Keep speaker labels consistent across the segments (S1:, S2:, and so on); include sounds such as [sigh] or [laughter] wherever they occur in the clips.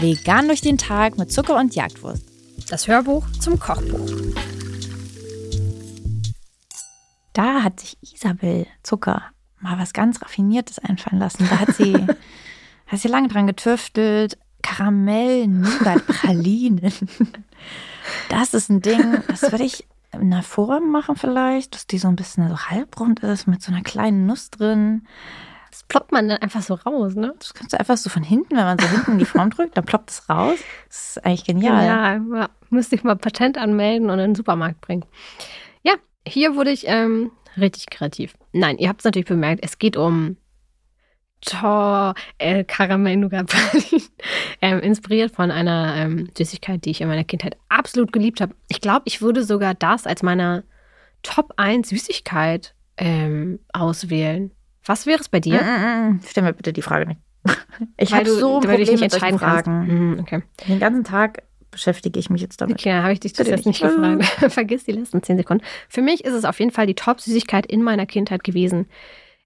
S1: Vegan durch den Tag mit Zucker und Jagdwurst.
S2: Das Hörbuch zum Kochbuch.
S1: Da hat sich Isabel Zucker mal was ganz Raffiniertes einfallen lassen. Da hat sie, [laughs] hat sie lange dran getüftelt. Karamell, Nougat, Pralinen. Das ist ein Ding, das würde ich in einer Form machen vielleicht, dass die so ein bisschen so halbrund ist mit so einer kleinen Nuss drin.
S2: Das ploppt man dann einfach so raus, ne?
S1: Das kannst du einfach so von hinten, wenn man so hinten in die Form [laughs] drückt, dann ploppt es raus. Das ist eigentlich genial.
S2: Ja, ja, müsste ich mal Patent anmelden und in den Supermarkt bringen. Ja, hier wurde ich ähm, richtig kreativ. Nein, ihr habt es natürlich bemerkt, es geht um Tor, El Caramel Nougat ähm, inspiriert von einer ähm, Süßigkeit, die ich in meiner Kindheit absolut geliebt habe. Ich glaube, ich würde sogar das als meine Top 1 Süßigkeit ähm, auswählen. Was wäre es bei dir?
S1: Mm, mm, mm. Stell mir bitte die Frage nicht. [laughs] Ich habe so ein Problem mit solchen Fragen.
S2: Mhm, okay.
S1: Den ganzen Tag beschäftige ich mich jetzt damit.
S2: Okay, habe ich dich das jetzt nicht gefragt. [laughs] Vergiss die letzten zehn Sekunden. Für mich ist es auf jeden Fall die Top-Süßigkeit in meiner Kindheit gewesen.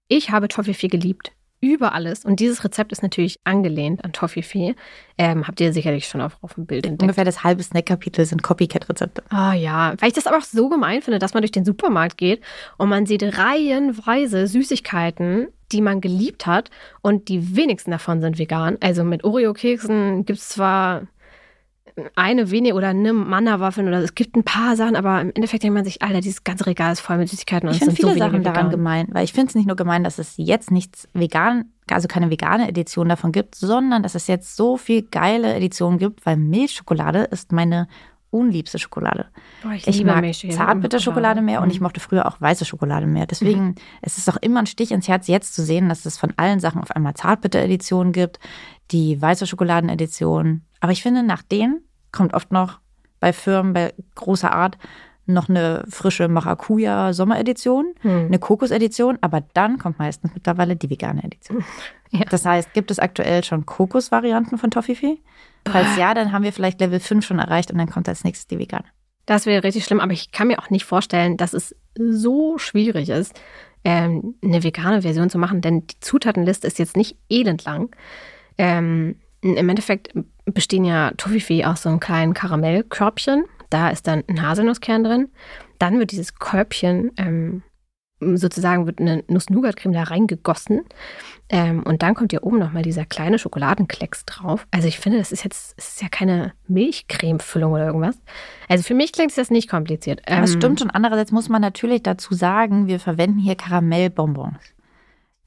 S2: Ich habe Toffifee geliebt über alles. Und dieses Rezept ist natürlich angelehnt an Toffifee. Ähm, habt ihr sicherlich schon auf, auf dem Bild entdeckt.
S1: Ungefähr das halbe Snack-Kapitel sind Copycat-Rezepte.
S2: Ah ja, weil ich das aber auch so gemein finde, dass man durch den Supermarkt geht und man sieht reihenweise Süßigkeiten, die man geliebt hat und die wenigsten davon sind vegan. Also mit Oreo-Keksen gibt es zwar eine wenige oder eine Manna-Waffeln oder es gibt ein paar Sachen, aber im Endeffekt denkt man sich, Alter, dieses ganze Regal ist voll mit Süßigkeiten und
S1: ich
S2: es sind
S1: viele
S2: so
S1: Sachen
S2: vegan.
S1: daran gemein, weil ich finde es nicht nur gemein, dass es jetzt nichts vegan, also keine vegane Edition davon gibt, sondern dass es jetzt so viel geile Editionen gibt, weil Milchschokolade ist meine unliebste Schokolade.
S2: Boah, ich,
S1: ich mag Zartbitterschokolade mehr
S2: mhm.
S1: und ich mochte früher auch weiße Schokolade mehr. Deswegen mhm. es ist es auch immer ein Stich ins Herz, jetzt zu sehen, dass es von allen Sachen auf einmal Zartbitter-Editionen gibt, die weiße Schokoladen-Edition. Aber ich finde, nach denen kommt oft noch bei Firmen bei großer Art noch eine frische Maracuja Sommeredition, hm. eine Kokosedition, aber dann kommt meistens mittlerweile die vegane Edition. [laughs] Ja. Das heißt, gibt es aktuell schon Kokosvarianten von Toffifee? Falls ja, dann haben wir vielleicht Level 5 schon erreicht und dann kommt als nächstes die vegane.
S2: Das wäre richtig schlimm, aber ich kann mir auch nicht vorstellen, dass es so schwierig ist, ähm, eine vegane Version zu machen, denn die Zutatenliste ist jetzt nicht elendlang. Ähm, im Endeffekt bestehen ja Toffifee aus so einem kleinen Karamellkörbchen. Da ist dann ein Haselnusskern drin. Dann wird dieses Körbchen ähm, sozusagen wird eine Nuss-Nougat-Creme da reingegossen. Ähm, und dann kommt hier oben nochmal dieser kleine Schokoladenklecks drauf. Also ich finde, das ist jetzt, es ist ja keine Milchcreme-Füllung oder irgendwas. Also für mich klingt das nicht kompliziert.
S1: Ähm, das stimmt schon. Andererseits muss man natürlich dazu sagen, wir verwenden hier Karamellbonbons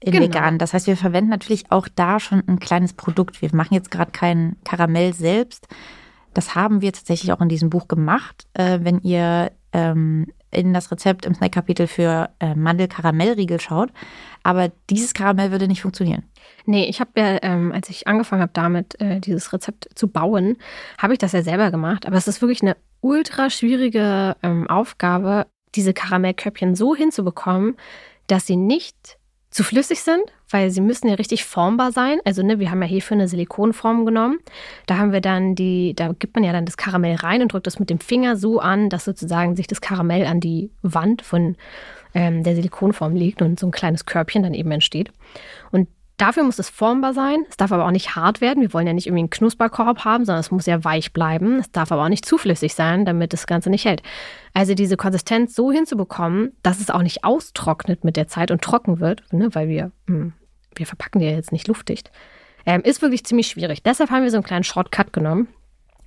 S1: in genau. vegan. Das heißt, wir verwenden natürlich auch da schon ein kleines Produkt. Wir machen jetzt gerade kein Karamell selbst. Das haben wir tatsächlich auch in diesem Buch gemacht. Äh, wenn ihr ähm, in das Rezept im Snack-Kapitel für äh, Mandel-Karamellriegel schaut. Aber dieses Karamell würde nicht funktionieren.
S2: Nee, ich habe ja, ähm, als ich angefangen habe, damit äh, dieses Rezept zu bauen, habe ich das ja selber gemacht. Aber es ist wirklich eine ultra schwierige ähm, Aufgabe, diese Karamellköpfchen so hinzubekommen, dass sie nicht zu flüssig sind, weil sie müssen ja richtig formbar sein. Also ne, wir haben ja hierfür eine Silikonform genommen. Da haben wir dann die, da gibt man ja dann das Karamell rein und drückt das mit dem Finger so an, dass sozusagen sich das Karamell an die Wand von ähm, der Silikonform legt und so ein kleines Körbchen dann eben entsteht. Und Dafür muss es formbar sein. Es darf aber auch nicht hart werden. Wir wollen ja nicht irgendwie einen Knusperkorb haben, sondern es muss ja weich bleiben. Es darf aber auch nicht zu flüssig sein, damit das Ganze nicht hält. Also diese Konsistenz so hinzubekommen, dass es auch nicht austrocknet mit der Zeit und trocken wird, ne, weil wir, hm, wir verpacken die ja jetzt nicht luftdicht, ähm, ist wirklich ziemlich schwierig. Deshalb haben wir so einen kleinen Shortcut genommen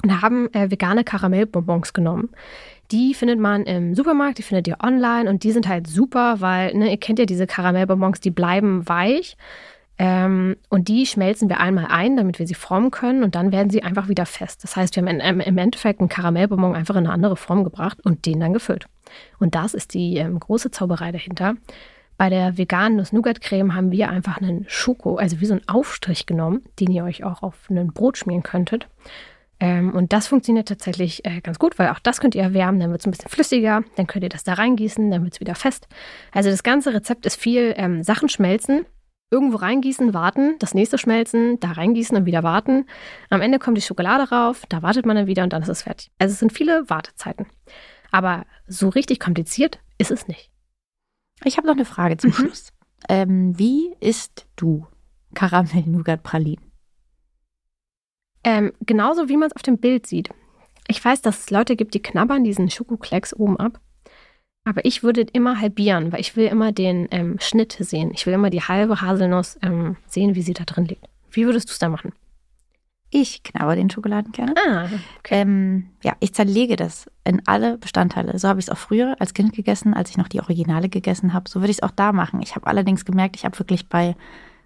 S2: und haben äh, vegane Karamellbonbons genommen. Die findet man im Supermarkt, die findet ihr online und die sind halt super, weil ne, ihr kennt ja diese Karamellbonbons, die bleiben weich. Ähm, und die schmelzen wir einmal ein, damit wir sie formen können und dann werden sie einfach wieder fest. Das heißt, wir haben im Endeffekt einen Karamellbonbon einfach in eine andere Form gebracht und den dann gefüllt. Und das ist die ähm, große Zauberei dahinter. Bei der veganen Nuss-Nougat-Creme haben wir einfach einen Schoko, also wie so einen Aufstrich genommen, den ihr euch auch auf ein Brot schmieren könntet. Ähm, und das funktioniert tatsächlich äh, ganz gut, weil auch das könnt ihr erwärmen, dann wird es ein bisschen flüssiger, dann könnt ihr das da reingießen, dann wird es wieder fest. Also das ganze Rezept ist viel ähm, Sachen schmelzen irgendwo reingießen, warten, das nächste schmelzen, da reingießen und wieder warten. Am Ende kommt die Schokolade rauf, da wartet man dann wieder und dann ist es fertig. Also es sind viele Wartezeiten. Aber so richtig kompliziert ist es nicht.
S1: Ich habe noch eine Frage zum mhm. Schluss. Ähm, wie isst du Karamell-Nougat-Pralinen?
S2: Ähm, genauso wie man es auf dem Bild sieht. Ich weiß, dass es Leute gibt, die knabbern diesen Schokoklecks oben ab. Aber ich würde immer halbieren, weil ich will immer den ähm, Schnitt sehen. Ich will immer die halbe Haselnuss ähm, sehen, wie sie da drin liegt. Wie würdest du es da machen?
S1: Ich knabber den Schokoladenkern.
S2: Ah, okay.
S1: Ähm, ja, ich zerlege das in alle Bestandteile. So habe ich es auch früher als Kind gegessen, als ich noch die Originale gegessen habe. So würde ich es auch da machen. Ich habe allerdings gemerkt, ich habe wirklich bei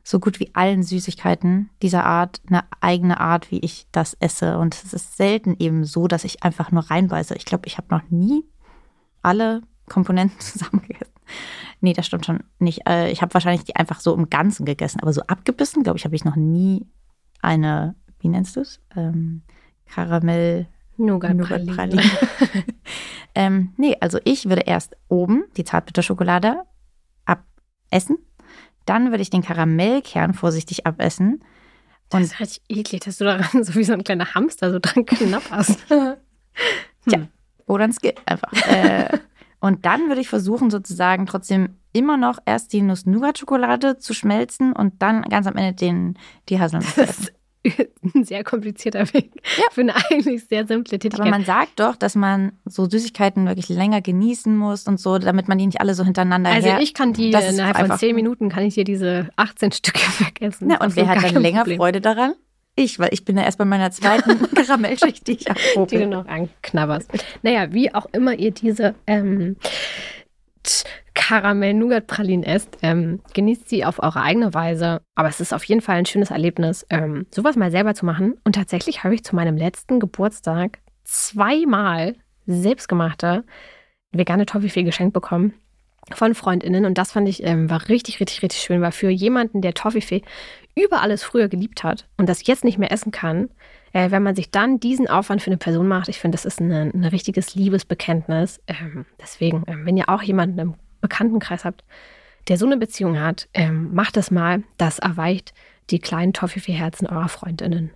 S1: so gut wie allen Süßigkeiten dieser Art eine eigene Art, wie ich das esse. Und es ist selten eben so, dass ich einfach nur reinbeiße. Ich glaube, ich habe noch nie alle Komponenten [laughs] zusammengegessen. Nee, das stimmt schon nicht. Äh, ich habe wahrscheinlich die einfach so im Ganzen gegessen, aber so abgebissen, glaube ich, habe ich noch nie eine, wie nennst du es? Ähm, Karamell.
S2: Nougat-Praline. [laughs]
S1: ähm, nee, also ich würde erst oben die Zartbitterschokolade abessen. Dann würde ich den Karamellkern vorsichtig abessen.
S2: Und das ist halt eklig, dass du daran [laughs] so wie so ein kleiner Hamster so dran knapperst.
S1: Tja, hm. oder ein Skill einfach. äh, und dann würde ich versuchen, sozusagen trotzdem immer noch erst die Nuss-Nougat-Schokolade zu schmelzen und dann ganz am Ende den, die Haselnuss zu essen. [laughs]
S2: Ein sehr komplizierter Weg ja. für eine eigentlich sehr simple Tätigkeit.
S1: Aber man sagt doch, dass man so Süßigkeiten wirklich länger genießen muss und so, damit man die nicht alle so hintereinander
S2: Also
S1: her
S2: ich kann die innerhalb von zehn Minuten kann ich hier diese 18 Stücke [laughs] wegessen.
S1: Ja, und wer hat dann länger Problem. Freude daran? Ich, weil ich bin ja erst bei meiner zweiten [laughs] Karamellschicht, die ich abprobe.
S2: Die du noch anknabberst. Naja, wie auch immer ihr diese ähm, Karamell-Nougat-Pralinen esst, ähm, genießt sie auf eure eigene Weise. Aber es ist auf jeden Fall ein schönes Erlebnis, ähm, sowas mal selber zu machen. Und tatsächlich habe ich zu meinem letzten Geburtstag zweimal selbstgemachte vegane Toffifee geschenkt bekommen von Freundinnen und das fand ich ähm, war richtig richtig richtig schön, weil für jemanden, der Toffifee über alles früher geliebt hat und das jetzt nicht mehr essen kann, äh, wenn man sich dann diesen Aufwand für eine Person macht, ich finde, das ist ein, richtiges Liebesbekenntnis. Ähm, deswegen, ähm, wenn ihr auch jemanden im Bekanntenkreis habt, der so eine Beziehung hat, ähm, macht das mal. Das erweicht die kleinen Toffifee-Herzen eurer Freundinnen.